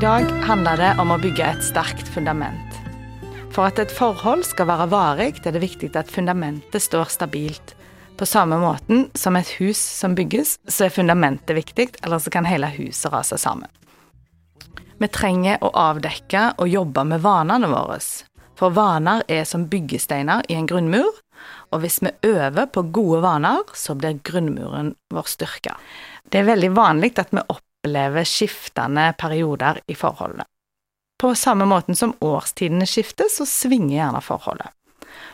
dag handler det om å bygge et sterkt fundament. For at et forhold skal være varig, er det viktig at fundamentet står stabilt. På samme måten som et hus som bygges, så er fundamentet viktig, eller så kan hele huset rase sammen. Vi trenger å avdekke og jobbe med vanene våre. For vaner er som byggesteiner i en grunnmur, og hvis vi øver på gode vaner, så blir grunnmuren vår styrka. Det er veldig vanlig at vi opplever skiftende perioder i forholdet. På samme måten som årstidene skifter, så svinger gjerne forholdet.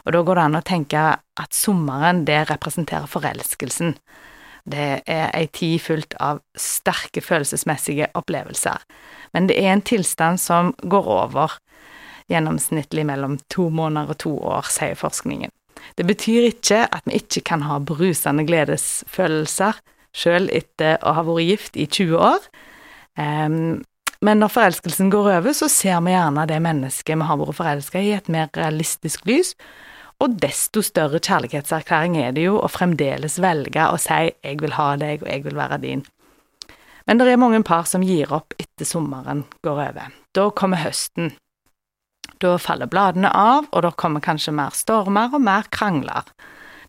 Og da går det an å tenke at sommeren, det representerer forelskelsen. Det er ei tid fullt av sterke følelsesmessige opplevelser, men det er en tilstand som går over, gjennomsnittlig mellom to måneder og to år, sier forskningen. Det betyr ikke at vi ikke kan ha brusende gledesfølelser sjøl etter å ha vært gift i 20 år. Um, men når forelskelsen går over, så ser vi gjerne det mennesket vi har vært forelska i, et mer realistisk lys, og desto større kjærlighetserklæring er det jo å fremdeles velge å si 'jeg vil ha deg, og jeg vil være din'. Men det er mange par som gir opp etter sommeren går over. Da kommer høsten. Da faller bladene av, og da kommer kanskje mer stormer og mer krangler.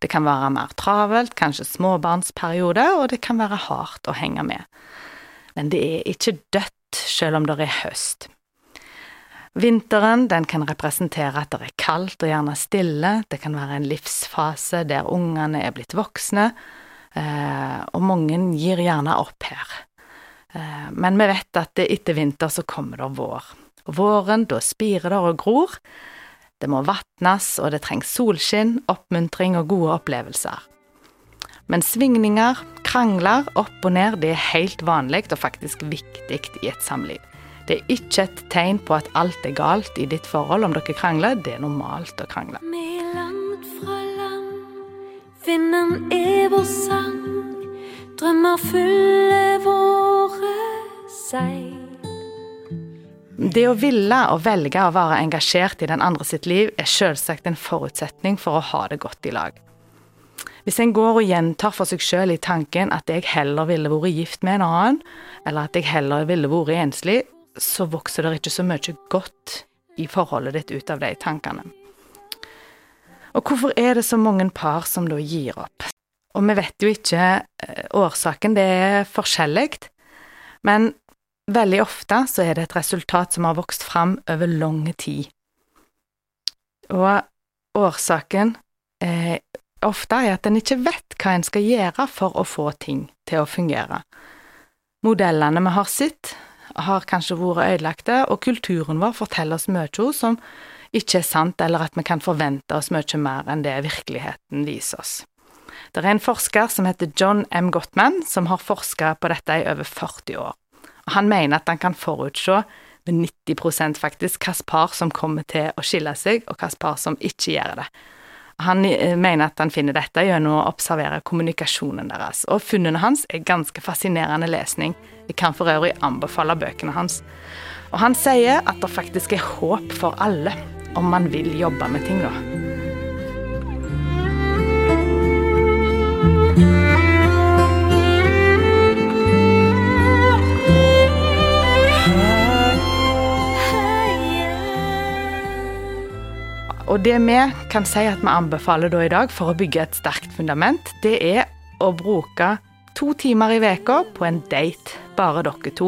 Det kan være mer travelt, kanskje småbarnsperiode, og det kan være hardt å henge med. Men det er ikke dødt selv om det er høst. Vinteren den kan representere at det er kaldt og gjerne stille, det kan være en livsfase der ungene er blitt voksne, eh, og mange gir gjerne opp her. Eh, men vi vet at etter vinter så kommer det vår. Våren, da spirer det og gror. Det må vatnes, og det trengs solskinn, oppmuntring og gode opplevelser. Men svingninger, krangler, opp og ned, det er helt vanlig og faktisk viktig i et samliv. Det er ikke et tegn på at alt er galt i ditt forhold om dere krangler. Det er normalt å krangle. Vi er langt fra land, vinden er vår sang. Drømmer fyller Det å ville og velge å være engasjert i den andre sitt liv er selvsagt en forutsetning for å ha det godt i lag. Hvis en går og gjentar for seg sjøl i tanken at jeg heller ville vært gift med en annen, eller at jeg heller ville vært enslig, så vokser det ikke så mye godt i forholdet ditt ut av de tankene. Og hvorfor er det så mange par som da gir opp? Og vi vet jo ikke eh, årsaken, det er forskjellig, men veldig ofte så er det et resultat som har vokst fram over lang tid. Og årsaken eh, ofte er at en ikke vet hva en skal gjøre for å få ting til å fungere. Modellene vi har sett, har kanskje vært ødelagte, og kulturen vår forteller oss mye som ikke er sant, eller at vi kan forvente oss mye mer enn det virkeligheten viser oss. Det er en forsker som heter John M. Gottman, som har forska på dette i over 40 år. Han mener at han kan forutse med 90 faktisk hvilke par som kommer til å skille seg, og hvilke par som ikke gjør det. Han eh, mener at han finner dette gjennom å observere kommunikasjonen deres, og funnene hans er ganske fascinerende lesning. Jeg kan for øvrig anbefale bøkene hans. Og han sier at det faktisk er håp for alle om man vil jobbe med ting, da. Og det vi kan si at vi anbefaler da i dag for å bygge et sterkt fundament, det er å bruke to timer i veka på en date, bare dere to.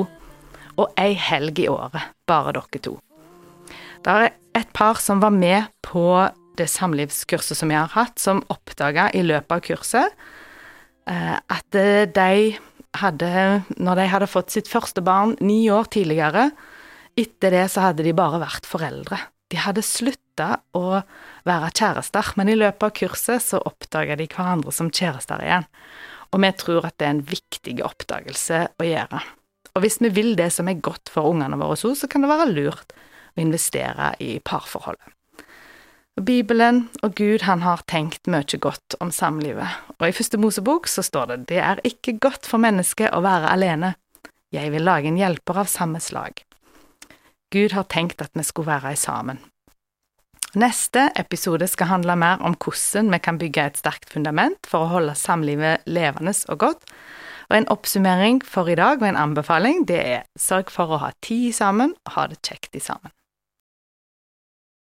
Og ei helg i året, bare dere to. Det er et par som var med på det samlivskurset som jeg har hatt, som oppdaga i løpet av kurset eh, at de hadde, når de hadde fått sitt første barn ni år tidligere, etter det så hadde de bare vært foreldre. De hadde slutta å være kjærester, men i løpet av kurset så oppdaga de hverandre som kjærester igjen. Og vi tror at det er en viktig oppdagelse å gjøre. Og hvis vi vil det som er godt for ungene våre, så kan det være lurt å investere i parforholdet. Bibelen og Gud han har tenkt mye godt om samlivet, og i første Mosebok så står det det er ikke godt for mennesket å være alene, jeg vil lage en hjelper av samme slag. Gud har tenkt at vi skulle være sammen. Neste episode skal handle mer om hvordan vi kan bygge et sterkt fundament for å holde samlivet levende og godt. Og en oppsummering for i dag og en anbefaling, det er sørg for å ha tid sammen, og ha det kjekt i sammen.